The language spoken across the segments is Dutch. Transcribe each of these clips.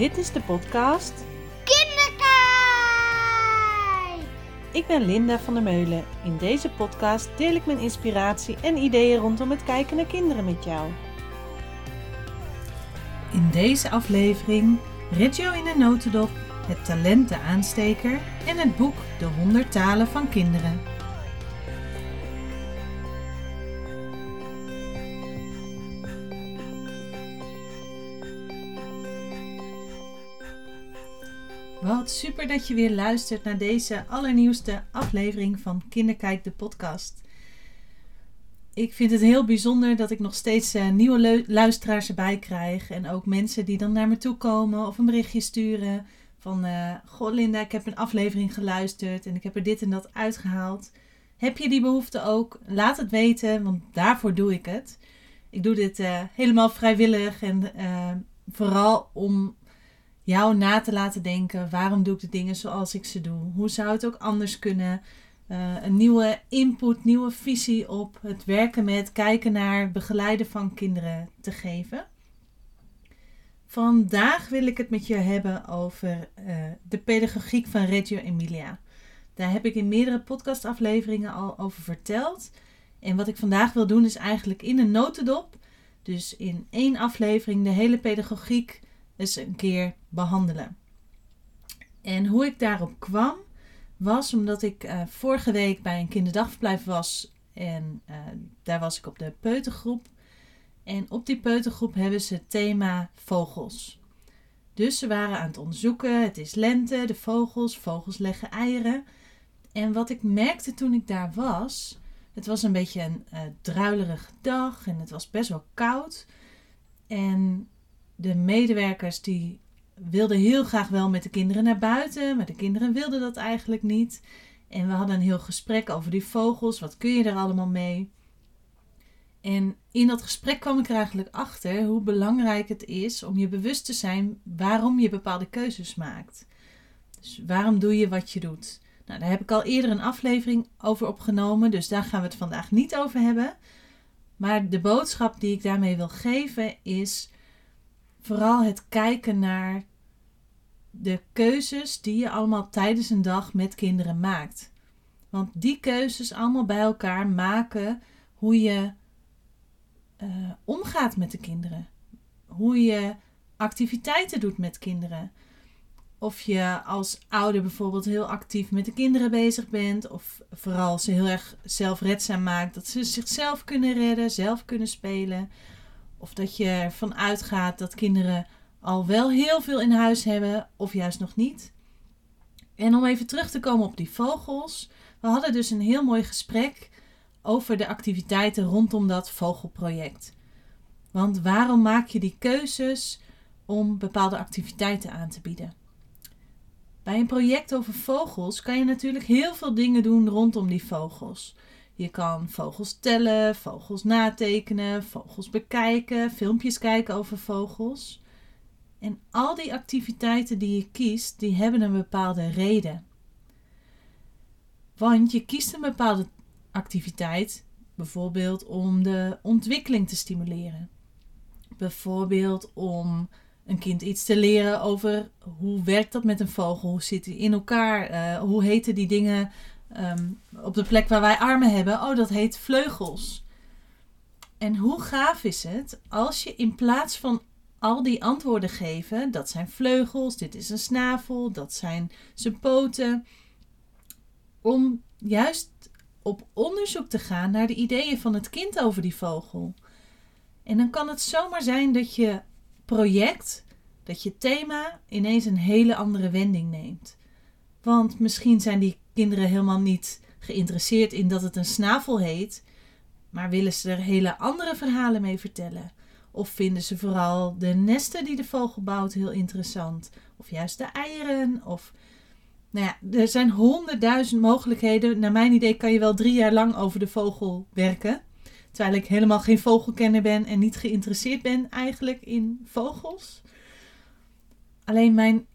Dit is de podcast Kinderkijk! Ik ben Linda van der Meulen. In deze podcast deel ik mijn inspiratie en ideeën rondom het kijken naar kinderen met jou. In deze aflevering Reggio in een notendop, het talenten aansteker en het boek De 100 talen van kinderen. Wat super dat je weer luistert naar deze allernieuwste aflevering van Kinderkijk de podcast. Ik vind het heel bijzonder dat ik nog steeds uh, nieuwe luisteraars erbij krijg. En ook mensen die dan naar me toe komen of een berichtje sturen. Van, uh, goh Linda, ik heb een aflevering geluisterd en ik heb er dit en dat uitgehaald. Heb je die behoefte ook? Laat het weten, want daarvoor doe ik het. Ik doe dit uh, helemaal vrijwillig en vooral om jou na te laten denken. Waarom doe ik de dingen zoals ik ze doe? Hoe zou het ook anders kunnen? Uh, een nieuwe input, nieuwe visie op het werken met, kijken naar, begeleiden van kinderen te geven. Vandaag wil ik het met je hebben over uh, de pedagogiek van Reggio Emilia. Daar heb ik in meerdere podcastafleveringen al over verteld. En wat ik vandaag wil doen is eigenlijk in een notendop, dus in één aflevering, de hele pedagogiek eens een keer behandelen. En hoe ik daarop kwam, was omdat ik uh, vorige week bij een kinderdagverblijf was. En uh, daar was ik op de peutergroep. En op die peutergroep hebben ze het thema vogels. Dus ze waren aan het onderzoeken. Het is lente, de vogels, vogels leggen eieren. En wat ik merkte toen ik daar was, het was een beetje een uh, druilerige dag en het was best wel koud. En de medewerkers die wilden heel graag wel met de kinderen naar buiten, maar de kinderen wilden dat eigenlijk niet. En we hadden een heel gesprek over die vogels. Wat kun je er allemaal mee? En in dat gesprek kwam ik er eigenlijk achter hoe belangrijk het is om je bewust te zijn waarom je bepaalde keuzes maakt. Dus waarom doe je wat je doet? Nou, daar heb ik al eerder een aflevering over opgenomen, dus daar gaan we het vandaag niet over hebben. Maar de boodschap die ik daarmee wil geven is vooral het kijken naar de keuzes die je allemaal tijdens een dag met kinderen maakt. Want die keuzes allemaal bij elkaar maken hoe je uh, omgaat met de kinderen. Hoe je activiteiten doet met kinderen. Of je als ouder bijvoorbeeld heel actief met de kinderen bezig bent. Of vooral ze heel erg zelfredzaam maakt. Dat ze zichzelf kunnen redden, zelf kunnen spelen. Of dat je ervan uitgaat dat kinderen al wel heel veel in huis hebben, of juist nog niet. En om even terug te komen op die vogels. We hadden dus een heel mooi gesprek over de activiteiten rondom dat vogelproject. Want waarom maak je die keuzes om bepaalde activiteiten aan te bieden? Bij een project over vogels kan je natuurlijk heel veel dingen doen rondom die vogels. Je kan vogels tellen, vogels natekenen, vogels bekijken, filmpjes kijken over vogels. En al die activiteiten die je kiest, die hebben een bepaalde reden. Want je kiest een bepaalde activiteit, bijvoorbeeld om de ontwikkeling te stimuleren. Bijvoorbeeld om een kind iets te leren over hoe werkt dat met een vogel, hoe zit die in elkaar, uh, hoe heten die dingen um, op de plek waar wij armen hebben, oh, dat heet vleugels. En hoe gaaf is het als je in plaats van al die antwoorden geven, dat zijn vleugels, dit is een snavel, dat zijn zijn poten, om juist op onderzoek te gaan naar de ideeën van het kind over die vogel. En dan kan het zomaar zijn dat je project, dat je thema ineens een hele andere wending neemt. Want misschien zijn die kinderen helemaal niet geïnteresseerd in dat het een snavel heet, maar willen ze er hele andere verhalen mee vertellen. Of vinden ze vooral de nesten die de vogel bouwt heel interessant? Of juist de eieren? Of, nou ja, er zijn honderdduizend mogelijkheden. Naar mijn idee kan je wel drie jaar lang over de vogel werken. Terwijl ik helemaal geen vogelkenner ben en niet geïnteresseerd ben eigenlijk in vogels. Alleen mijn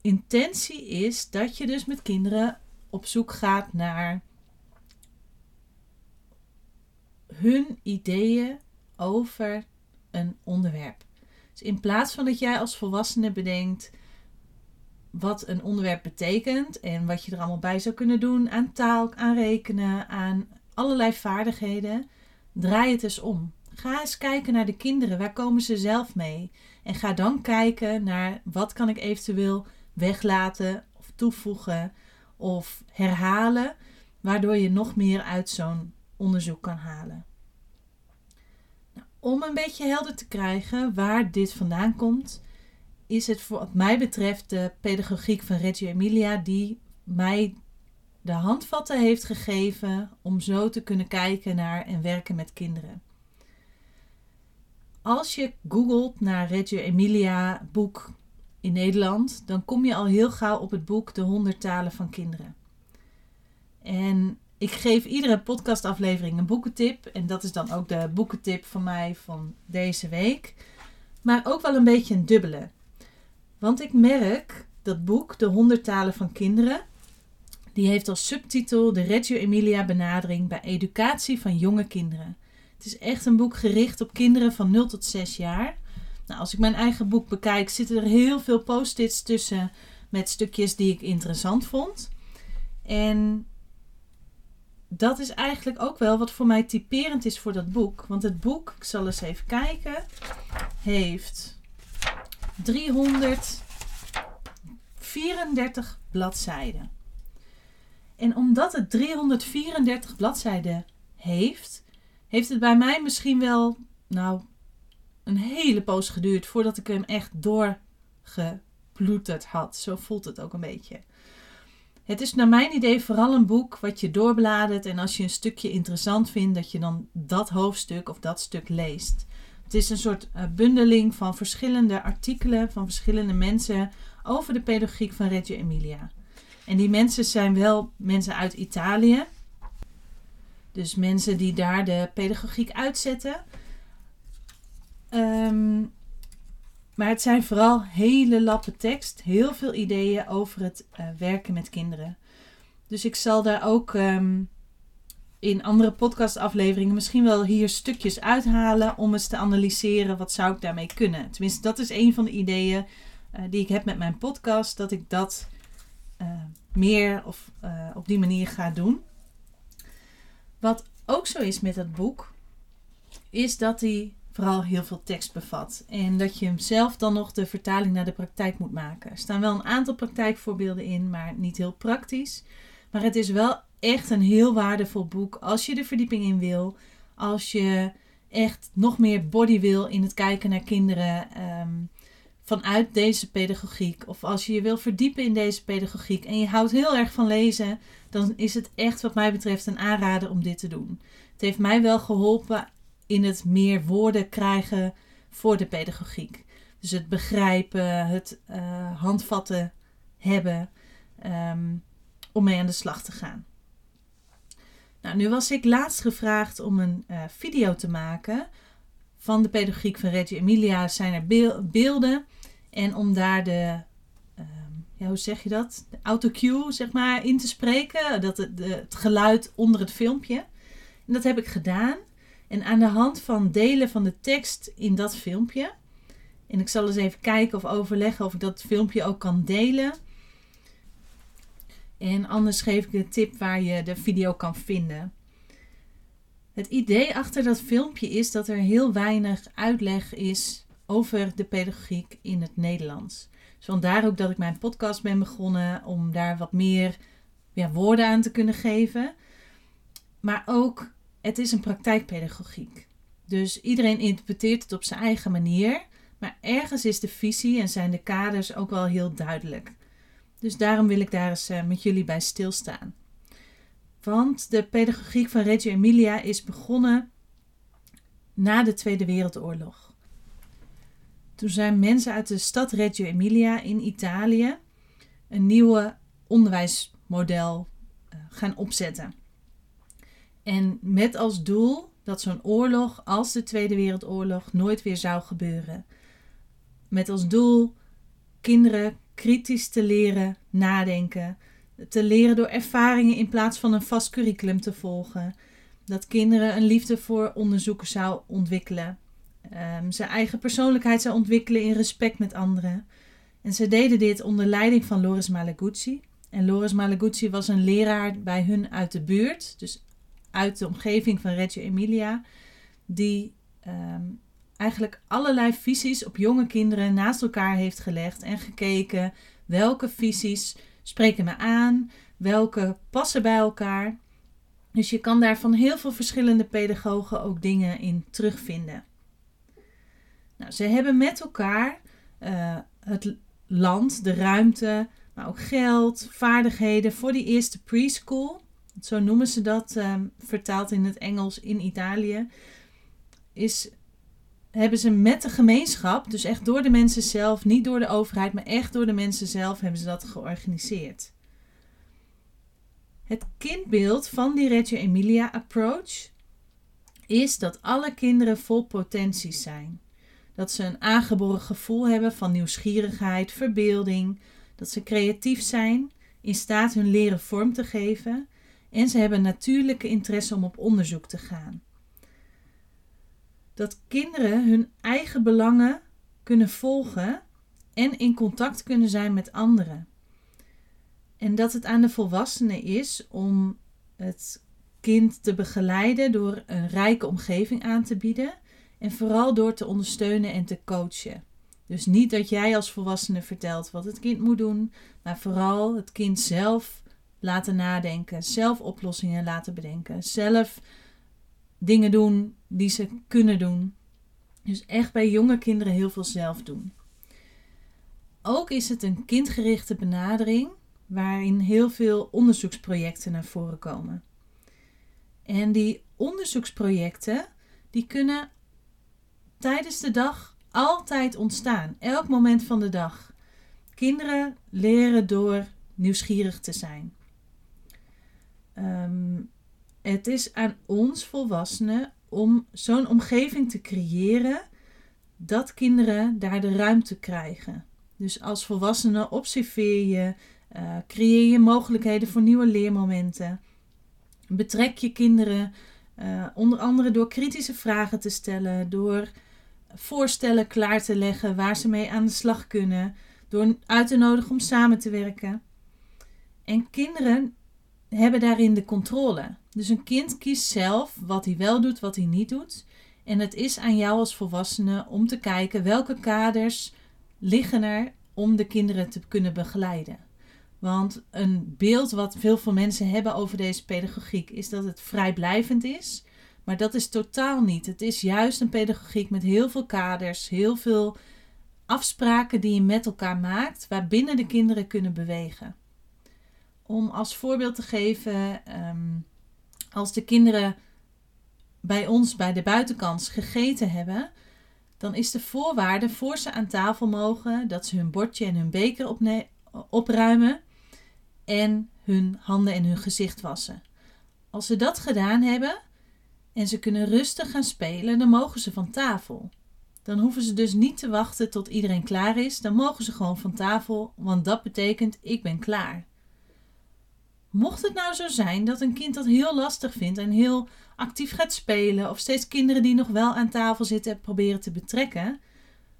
intentie is dat je dus met kinderen op zoek gaat naar hun ideeën over een onderwerp. Dus in plaats van dat jij als volwassene bedenkt wat een onderwerp betekent en wat je er allemaal bij zou kunnen doen aan taal, aan rekenen, aan allerlei vaardigheden, draai het eens om. Ga eens kijken naar de kinderen. Waar komen ze zelf mee? En ga dan kijken naar wat kan ik eventueel weglaten of toevoegen of herhalen, waardoor je nog meer uit zo'n onderzoek kan halen. Om een beetje helder te krijgen waar dit vandaan komt, is het voor wat mij betreft de pedagogiek van Reggio Emilia die mij de handvatten heeft gegeven om zo te kunnen kijken naar en werken met kinderen. Als je googelt naar Reggio Emilia boek in Nederland, dan kom je al heel gauw op het boek De 100 talen van kinderen. En ik geef iedere podcastaflevering een boekentip. En dat is dan ook de boekentip van mij van deze week. Maar ook wel een beetje een dubbele. Want ik merk dat boek, De 100 talen van kinderen, die heeft als subtitel de Reggio Emilia benadering bij educatie van jonge kinderen. Het is echt een boek gericht op kinderen van 0 tot 6 jaar. Nou, als ik mijn eigen boek bekijk, zitten er heel veel post-its tussen met stukjes die ik interessant vond. En dat is eigenlijk ook wel wat voor mij typerend is voor dat boek. Want het boek, ik zal eens even kijken, heeft 334 bladzijden. En omdat het 334 bladzijden heeft, heeft het bij mij misschien wel, nou, een hele poos geduurd voordat ik hem echt doorgeploeterd had. Zo voelt het ook een beetje. Het is naar mijn idee vooral een boek wat je doorbladert en als je een stukje interessant vindt, dat je dan dat hoofdstuk of dat stuk leest. Het is een soort eh, bundeling van verschillende artikelen van verschillende mensen over de pedagogiek van Reggio Emilia. En die mensen zijn wel mensen uit Italië. Dus mensen die daar de pedagogiek uitzetten. Ehm, maar het zijn vooral hele lappe tekst, heel veel ideeën over het uh, werken met kinderen. Dus ik zal daar ook ehm, in andere podcastafleveringen misschien wel hier stukjes uithalen om eens te analyseren wat zou ik daarmee kunnen. Tenminste, dat is een van de ideeën uh, die ik heb met mijn podcast, dat ik dat uh, meer of op die manier ga doen. Wat ook zo is met dat boek, is dat hij vooral heel veel tekst bevat. En dat je hem zelf dan nog de vertaling naar de praktijk moet maken. Er staan wel een aantal praktijkvoorbeelden in, maar niet heel praktisch. Maar het is wel echt een heel waardevol boek als je de verdieping in wil. Als je echt nog meer body wil in het kijken naar kinderen um, vanuit deze pedagogiek. Of als je je wil verdiepen in deze pedagogiek en je houdt heel erg van lezen, dan is het echt wat mij betreft een aanrader om dit te doen. Het heeft mij wel geholpen in het meer woorden krijgen voor de pedagogiek. Dus het begrijpen, het uh, handvatten hebben um, om mee aan de slag te gaan. Nou, nu was ik laatst gevraagd om een uh, video te maken van de pedagogiek van Reggio Emilia. Zijn er beelden en om daar de, uh, ja, hoe zeg je dat? De autocue, zeg maar, in te spreken. Dat het, de, het geluid onder het filmpje. En dat heb ik gedaan. En aan de hand van delen van de tekst in dat filmpje. En ik zal eens even kijken of overleggen of ik dat filmpje ook kan delen. En anders geef ik de tip waar je de video kan vinden. Het idee achter dat filmpje is dat er heel weinig uitleg is over de pedagogiek in het Nederlands. Dus vandaar ook dat ik mijn podcast ben begonnen om daar wat meer ja, woorden aan te kunnen geven. Maar ook het is een praktijkpedagogiek. Dus iedereen interpreteert het op zijn eigen manier. Maar ergens is de visie en zijn de kaders ook wel heel duidelijk. Dus daarom wil ik daar eens uh, met jullie bij stilstaan. Want de pedagogiek van Reggio Emilia is begonnen na de Tweede Wereldoorlog. Toen zijn mensen uit de stad Reggio Emilia in Italië een nieuwe onderwijsmodel uh, gaan opzetten. En met als doel dat zo'n oorlog als de Tweede Wereldoorlog nooit weer zou gebeuren. Met als doel kinderen kritisch te leren nadenken, te leren door ervaringen in plaats van een vast curriculum te volgen. Dat kinderen een liefde voor onderzoeken zou ontwikkelen. Um, zijn eigen persoonlijkheid zou ontwikkelen in respect met anderen. En ze deden dit onder leiding van Loris Malaguzzi. En Loris Malaguzzi was een leraar bij hun uit de buurt, dus uit de omgeving van Reggio Emilia, die um, eigenlijk allerlei visies op jonge kinderen naast elkaar heeft gelegd en gekeken welke visies spreken me aan, welke passen bij elkaar. Dus je kan daar van heel veel verschillende pedagogen ook dingen in terugvinden. Nou, ze hebben met elkaar uh, het land, de ruimte, maar ook geld, vaardigheden voor die eerste preschool. Zo noemen ze dat, um, vertaald in het Engels in Italië. Is, hebben ze met de gemeenschap, dus echt door de mensen zelf, niet door de overheid, maar echt door de mensen zelf, hebben ze dat georganiseerd. Het kindbeeld van die Reggio Emilia approach is dat alle kinderen vol potenties zijn. Dat ze een aangeboren gevoel hebben van nieuwsgierigheid, verbeelding, dat ze creatief zijn, in staat hun leren vorm te geven en ze hebben natuurlijke interesse om op onderzoek te gaan. Dat kinderen hun eigen belangen kunnen volgen en in contact kunnen zijn met anderen. En dat het aan de volwassenen is om het kind te begeleiden door een rijke omgeving aan te bieden en vooral door te ondersteunen en te coachen. Dus niet dat jij als volwassene vertelt wat het kind moet doen, maar vooral het kind zelf laten nadenken, zelf oplossingen laten bedenken, zelf dingen doen die ze kunnen doen. Dus echt bij jonge kinderen heel veel zelf doen. Ook is het een kindgerichte benadering waarin heel veel onderzoeksprojecten naar voren komen. En die onderzoeksprojecten die kunnen tijdens de dag altijd ontstaan, elk moment van de dag. Kinderen leren door nieuwsgierig te zijn. Ehm, het is aan ons volwassenen om zo'n omgeving te creëren dat kinderen daar de ruimte krijgen. Dus als volwassene observeer je, uh, creëer je mogelijkheden voor nieuwe leermomenten. Betrek je kinderen uh, onder andere door kritische vragen te stellen, door voorstellen klaar te leggen waar ze mee aan de slag kunnen, door uit te nodigen om samen te werken. En kinderen hebben daarin de controle. Dus een kind kiest zelf wat hij wel doet, wat hij niet doet. En het is aan jou als volwassene om te kijken welke kaders liggen er om de kinderen te kunnen begeleiden. Want een beeld wat veel van mensen hebben over deze pedagogiek is dat het vrijblijvend is. Maar dat is totaal niet. Het is juist een pedagogiek met heel veel kaders, heel veel afspraken die je met elkaar maakt, waarbinnen de kinderen kunnen bewegen. Om als voorbeeld te geven, ehm, als de kinderen bij ons bij de buitenkant gegeten hebben, dan is de voorwaarde voor ze aan tafel mogen dat ze hun bordje en hun beker opruimen en hun handen en hun gezicht wassen. Als ze dat gedaan hebben en ze kunnen rustig gaan spelen, dan mogen ze van tafel. Dan hoeven ze dus niet te wachten tot iedereen klaar is. Dan mogen ze gewoon van tafel, want dat betekent ik ben klaar. Mocht het nou zo zijn dat een kind dat heel lastig vindt en heel actief gaat spelen, of steeds kinderen die nog wel aan tafel zitten proberen te betrekken,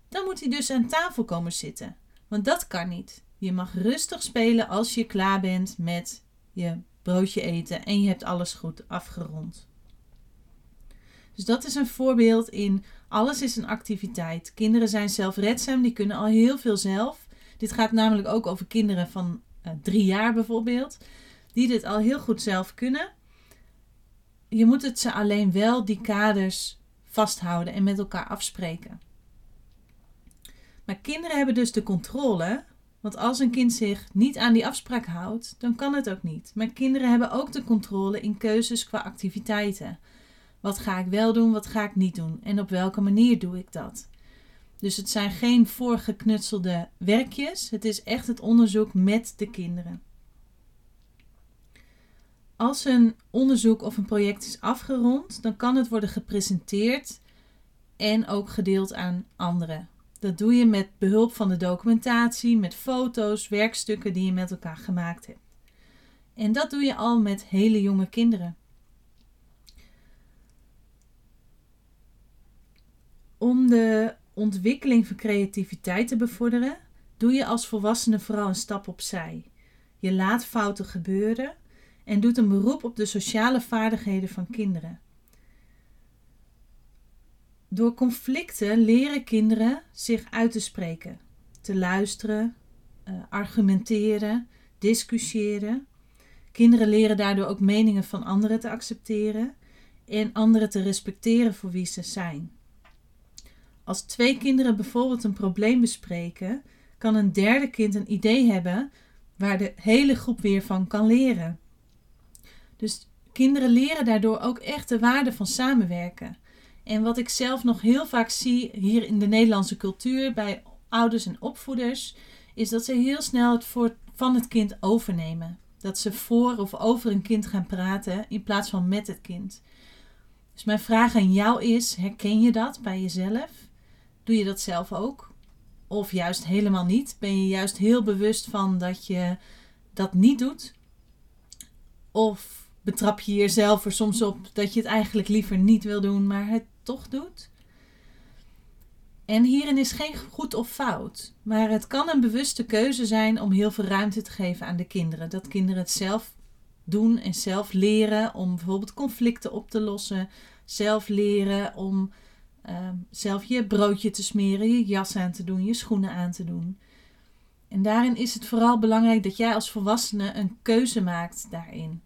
dan moet hij dus aan tafel komen zitten. Want dat kan niet. Je mag rustig spelen als je klaar bent met je broodje eten en je hebt alles goed afgerond. Dus dat is een voorbeeld in alles is een activiteit. Kinderen zijn zelfredzaam, die kunnen al heel veel zelf. Dit gaat namelijk ook over kinderen van uh, drie jaar bijvoorbeeld, die dit al heel goed zelf kunnen. Je moet het ze alleen wel die kaders vasthouden en met elkaar afspreken. Maar kinderen hebben dus de controle want als een kind zich niet aan die afspraak houdt, dan kan het ook niet. Maar kinderen hebben ook de controle in keuzes qua activiteiten. Wat ga ik wel doen, wat ga ik niet doen en op welke manier doe ik dat? Dus het zijn geen voorgeknutselde werkjes, het is echt het onderzoek met de kinderen. Als een onderzoek of een project is afgerond, dan kan het worden gepresenteerd en ook gedeeld aan anderen. Dat doe je met behulp van de documentatie, met foto's, werkstukken die je met elkaar gemaakt hebt. En dat doe je al met hele jonge kinderen. Om ontwikkeling van creativiteit te bevorderen, doe je als volwassene vooral een stap opzij. Je laat fouten gebeuren en doet een beroep op de sociale vaardigheden van kinderen. Door conflicten leren kinderen zich uit te spreken, te luisteren, uh, argumenteren, discussiëren. Kinderen leren daardoor ook meningen van anderen te accepteren en anderen te respecteren voor wie ze zijn. Als twee kinderen bijvoorbeeld een probleem bespreken, kan een derde kind een idee hebben waar de hele groep weer van kan leren. Dus kinderen leren daardoor ook echt de waarde van samenwerken. En wat ik zelf nog heel vaak zie hier in de Nederlandse cultuur bij ouders en opvoeders, is dat ze heel snel het voor, van het kind overnemen. Dat ze voor of over een kind gaan praten in plaats van met het kind. Dus mijn vraag aan jou is: herken je dat bij jezelf? Doe je dat zelf ook? Of juist helemaal niet? Ben je juist heel bewust van dat je dat niet doet? Of betrap je jezelf er soms op dat je het eigenlijk liever niet wil doen, maar het toch doet? En hierin is geen goed of fout, maar het kan een bewuste keuze zijn om heel veel ruimte te geven aan de kinderen. Dat kinderen het zelf doen en zelf leren om bijvoorbeeld conflicten op te lossen, zelf leren om Ehm, zelf je broodje te smeren, je jas aan te doen, je schoenen aan te doen. En daarin is het vooral belangrijk dat jij als volwassene een keuze maakt daarin.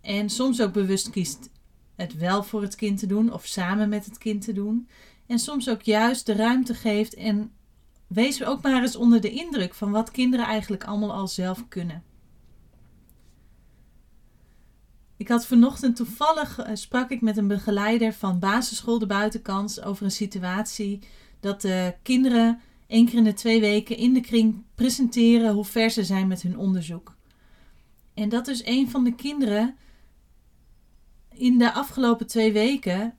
En soms ook bewust kiest het wel voor het kind te doen of samen met het kind te doen. En soms ook juist de ruimte geeft en wees ook maar eens onder de indruk van wat kinderen eigenlijk allemaal al zelf kunnen. Ik had vanochtend toevallig uh, sprak ik met een begeleider van basisschool de buitenkans over een situatie dat de kinderen één keer in de twee weken in de kring presenteren hoe ver ze zijn met hun onderzoek. En dat dus een van de kinderen in de afgelopen twee weken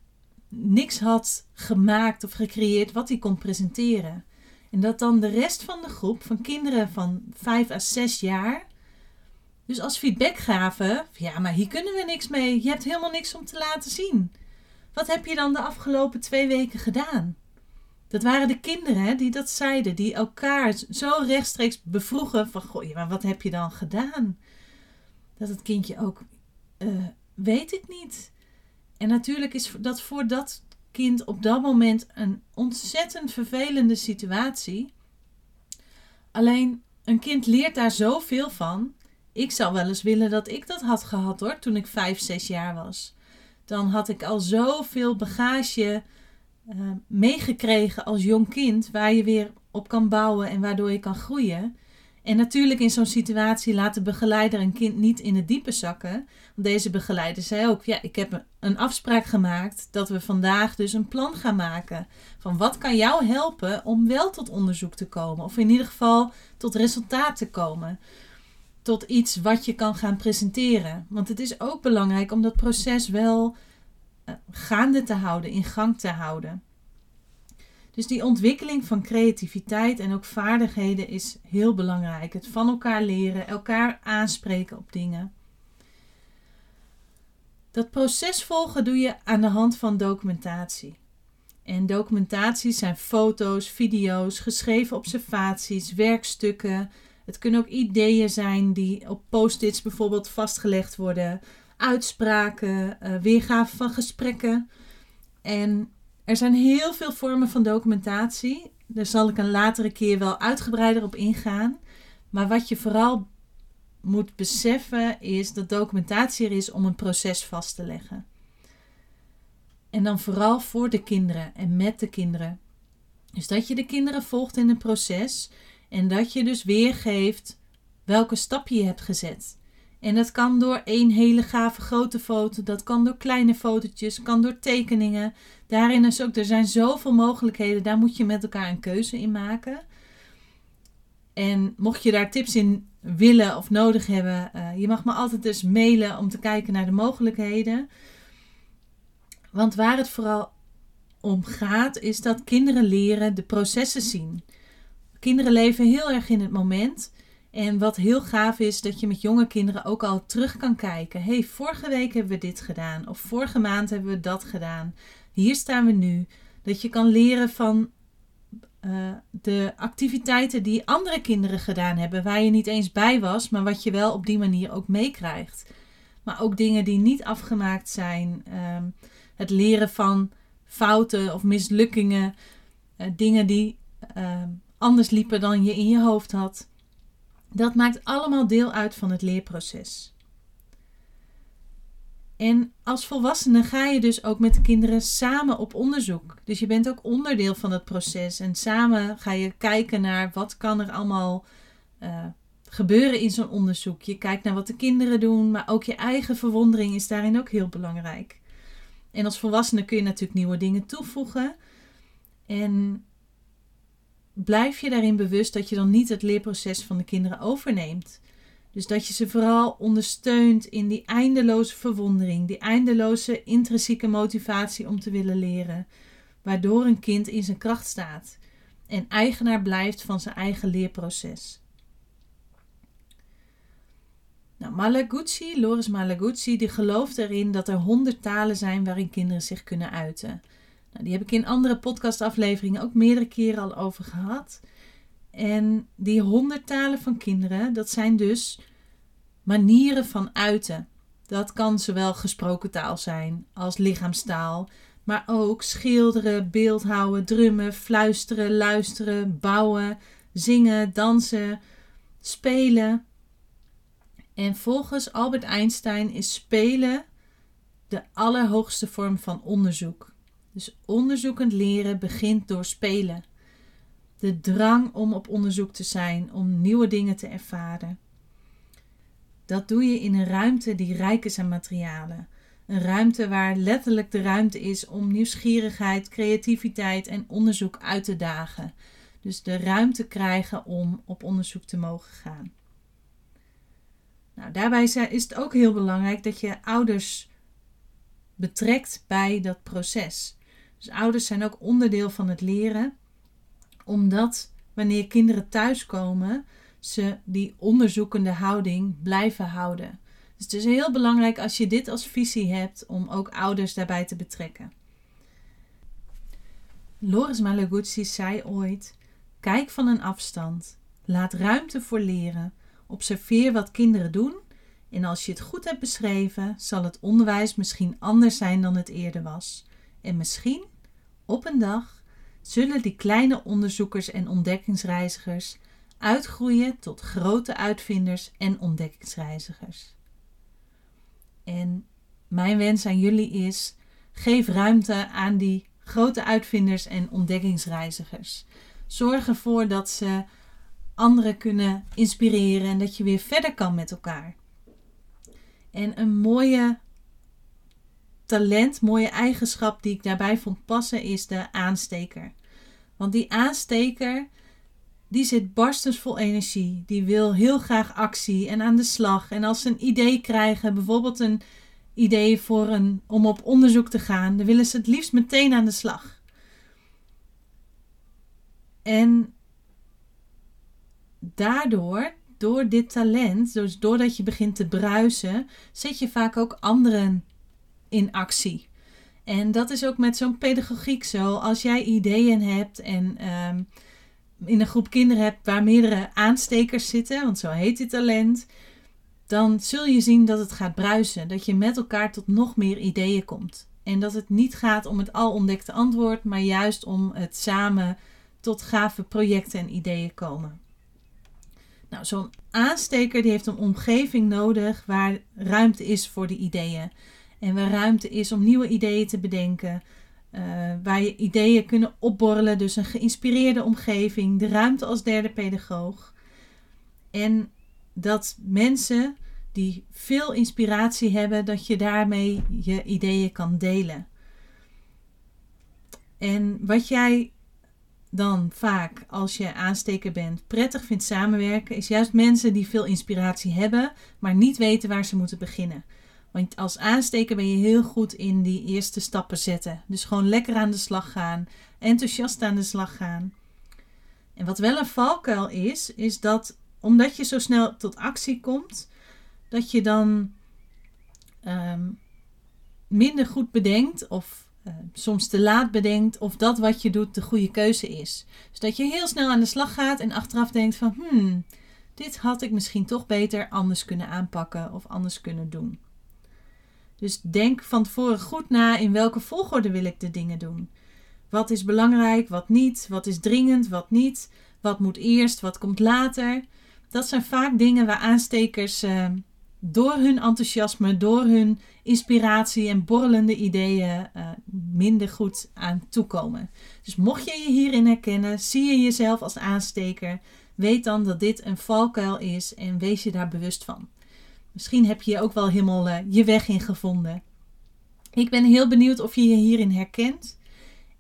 niks had gemaakt of gecreëerd wat hij kon presenteren. En dat dan de rest van de groep van kinderen van 5 à 6 jaar dus als feedback gaven, ja, maar hier kunnen we niks mee. Je hebt helemaal niks om te laten zien. Wat heb je dan de afgelopen twee weken gedaan? Dat waren de kinderen hè, die dat zeiden, die elkaar zo rechtstreeks bevroegen van, goh, maar wat heb je dan gedaan? Dat het kindje ook, uh, weet ik niet. En natuurlijk is dat voor dat kind op dat moment een ontzettend vervelende situatie. Alleen een kind leert daar zoveel van ik zou wel eens willen dat ik dat had gehad hoor, toen ik vijf, zes jaar was. Dan had ik al zoveel bagage uh, meegekregen als jong kind, waar je weer op kan bouwen en waardoor je kan groeien. En natuurlijk in zo'n situatie laat de begeleider een kind niet in het diepe zakken. Want deze begeleider zei ook, ja, ik heb een afspraak gemaakt dat we vandaag dus een plan gaan maken. Van wat kan jou helpen om wel tot onderzoek te komen. Of in ieder geval tot resultaat te komen tot iets wat je kan gaan presenteren. Want het is ook belangrijk om dat proces wel uh, gaande te houden, in gang te houden. Dus die ontwikkeling van creativiteit en ook vaardigheden is heel belangrijk. Het van elkaar leren, elkaar aanspreken op dingen. Dat proces volgen doe je aan de hand van documentatie. En documentaties zijn foto's, video's, geschreven observaties, werkstukken, het kunnen ook ideeën zijn die op post-its bijvoorbeeld vastgelegd worden, uitspraken, uh, weergave van gesprekken. En er zijn heel veel vormen van documentatie. Daar zal ik een latere keer wel uitgebreider op ingaan. Maar wat je vooral moet beseffen is dat documentatie er is om een proces vast te leggen. En dan vooral voor de kinderen en met de kinderen. Dus dat je de kinderen volgt in een proces en dat je dus weergeeft welke stap je hebt gezet. En dat kan door één hele gave grote foto, dat kan door kleine fotootjes, kan door tekeningen. Daarin is ook, er zijn zoveel mogelijkheden, daar moet je met elkaar een keuze in maken. En mocht je daar tips in willen of nodig hebben, uh, je mag me altijd dus mailen om te kijken naar de mogelijkheden. Want waar het vooral om gaat, is dat kinderen leren de processen zien. Kinderen leven heel erg in het moment. En wat heel gaaf is, dat je met jonge kinderen ook al terug kan kijken. hey, vorige week hebben we dit gedaan. Of vorige maand hebben we dat gedaan. Hier staan we nu. Dat je kan leren van eh, de activiteiten die andere kinderen gedaan hebben, waar je niet eens bij was, maar wat je wel op die manier ook meekrijgt. Maar ook dingen die niet afgemaakt zijn. Ehm, het leren van fouten of mislukkingen. Uh, dingen die ehm, anders liepen dan je in je hoofd had. Dat maakt allemaal deel uit van het leerproces. En als volwassene ga je dus ook met de kinderen samen op onderzoek. Dus je bent ook onderdeel van het proces. En samen ga je kijken naar wat kan er allemaal uh, gebeuren in zo'n onderzoek. Je kijkt naar wat de kinderen doen, maar ook je eigen verwondering is daarin ook heel belangrijk. En als volwassene kun je natuurlijk nieuwe dingen toevoegen. En blijf je daarin bewust dat je dan niet het leerproces van de kinderen overneemt. Dus dat je ze vooral ondersteunt in die eindeloze verwondering, die eindeloze intrinsieke motivatie om te willen leren, waardoor een kind in zijn kracht staat en eigenaar blijft van zijn eigen leerproces. Nou, Malaguzzi, Loris die gelooft erin dat er honderd talen zijn waarin kinderen zich kunnen uiten. Nou, die heb ik in andere podcastafleveringen ook meerdere keren al over gehad. En die honderd talen van kinderen, dat zijn dus manieren van uiten. Dat kan zowel gesproken taal zijn als lichaamstaal, maar ook schilderen, beeldhouden, drummen, fluisteren, luisteren, bouwen, zingen, dansen, spelen. En volgens Albert Einstein is spelen de allerhoogste vorm van onderzoek. Dus onderzoekend leren begint door spelen. De drang om op onderzoek te zijn, om nieuwe dingen te ervaren. Dat doe je in een ruimte die rijk is aan materialen. Een ruimte waar letterlijk de ruimte is om nieuwsgierigheid, creativiteit en onderzoek uit te dagen. Dus de ruimte krijgen om op onderzoek te mogen gaan. Nou, daarbij is het ook heel belangrijk dat je ouders betrekt bij dat proces. Dus ouders zijn ook onderdeel van het leren, omdat wanneer kinderen thuiskomen, ze die onderzoekende houding blijven houden. Dus het is heel belangrijk als je dit als visie hebt om ook ouders daarbij te betrekken. Loris Malaguzzi zei ooit: Kijk van een afstand, laat ruimte voor leren, observeer wat kinderen doen en als je het goed hebt beschreven, zal het onderwijs misschien anders zijn dan het eerder was. En misschien, op een dag, zullen die kleine onderzoekers en ontdekkingsreizigers uitgroeien tot grote uitvinders en ontdekkingsreizigers. En mijn wens aan jullie is: geef ruimte aan die grote uitvinders en ontdekkingsreizigers. Zorg ervoor dat ze anderen kunnen inspireren en dat je weer verder kan met elkaar. En een mooie talent, mooie eigenschap die ik daarbij vond passen is de aansteker. Want die aansteker die zit barstens vol energie. Die wil heel graag actie en aan de slag. En als ze een idee krijgen, bijvoorbeeld een idee voor een, om op onderzoek te gaan, dan willen ze het liefst meteen aan de slag. En daardoor, door dit talent, dus doordat je begint te bruisen, zet je vaak ook anderen in actie. En dat is ook met zo'n pedagogiek zo. Als jij ideeën hebt en ehm, in een groep kinderen hebt waar meerdere aanstekers zitten, want zo heet dit talent, dan zul je zien dat het gaat bruisen. Dat je met elkaar tot nog meer ideeën komt. En dat het niet gaat om het al ontdekte antwoord, maar juist om het samen tot gave projecten en ideeën komen. Nou, zo'n aansteker die heeft een omgeving nodig waar ruimte is voor de ideeën. En waar ruimte is om nieuwe ideeën te bedenken. Uh, waar je ideeën kunnen opborrelen. Dus een geïnspireerde omgeving. De ruimte als derde pedagoog. En dat mensen die veel inspiratie hebben, dat je daarmee je ideeën kan delen. En wat jij dan vaak als je aansteker bent prettig vindt samenwerken, is juist mensen die veel inspiratie hebben, maar niet weten waar ze moeten beginnen. Want als aansteker ben je heel goed in die eerste stappen zetten. Dus gewoon lekker aan de slag gaan, enthousiast aan de slag gaan. En wat wel een valkuil is, is dat omdat je zo snel tot actie komt, dat je dan um, minder goed bedenkt of uh, soms te laat bedenkt of dat wat je doet de goede keuze is. Dus dat je heel snel aan de slag gaat en achteraf denkt van hmm, dit had ik misschien toch beter anders kunnen aanpakken of anders kunnen doen. Dus denk van tevoren goed na in welke volgorde wil ik de dingen doen. Wat is belangrijk, wat niet, wat is dringend, wat niet, wat moet eerst, wat komt later. Dat zijn vaak dingen waar aanstekers uh, door hun enthousiasme, door hun inspiratie en borrelende ideeën uh, minder goed aan toekomen. Dus mocht je je hierin herkennen, zie je jezelf als aansteker, weet dan dat dit een valkuil is en wees je daar bewust van. Misschien heb je ook wel helemaal uh, je weg in gevonden. Ik ben heel benieuwd of je je hierin herkent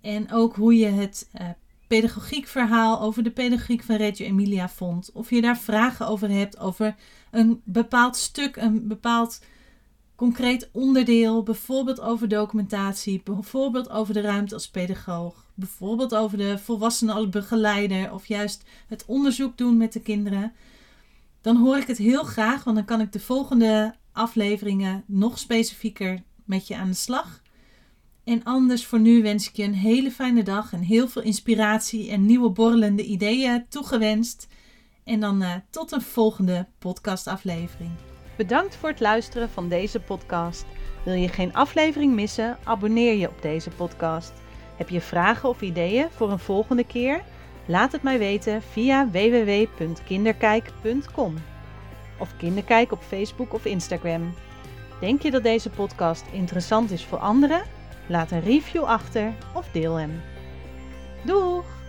en ook hoe je het uh, pedagogiek verhaal over de pedagogiek van Reggio Emilia vond. Of je daar vragen over hebt, over een bepaald stuk, een bepaald concreet onderdeel. Bijvoorbeeld over documentatie, bijvoorbeeld over de ruimte als pedagoog. Bijvoorbeeld over de volwassenen als begeleider of juist het onderzoek doen met de kinderen. Dan hoor ik het heel graag, want dan kan ik de volgende afleveringen nog specifieker met je aan de slag. En anders voor nu wens ik je een hele fijne dag en heel veel inspiratie en nieuwe borrelende ideeën toegewenst. En dan uh, tot een volgende podcastaflevering. Bedankt voor het luisteren van deze podcast. Wil je geen aflevering missen? Abonneer je op deze podcast. Heb je vragen of ideeën voor een volgende keer? Laat het mij weten via www.kinderkijk.com of Kinderkijk op Facebook of Instagram. Denk je dat deze podcast interessant is voor anderen? Laat een review achter of deel hem. Doeg!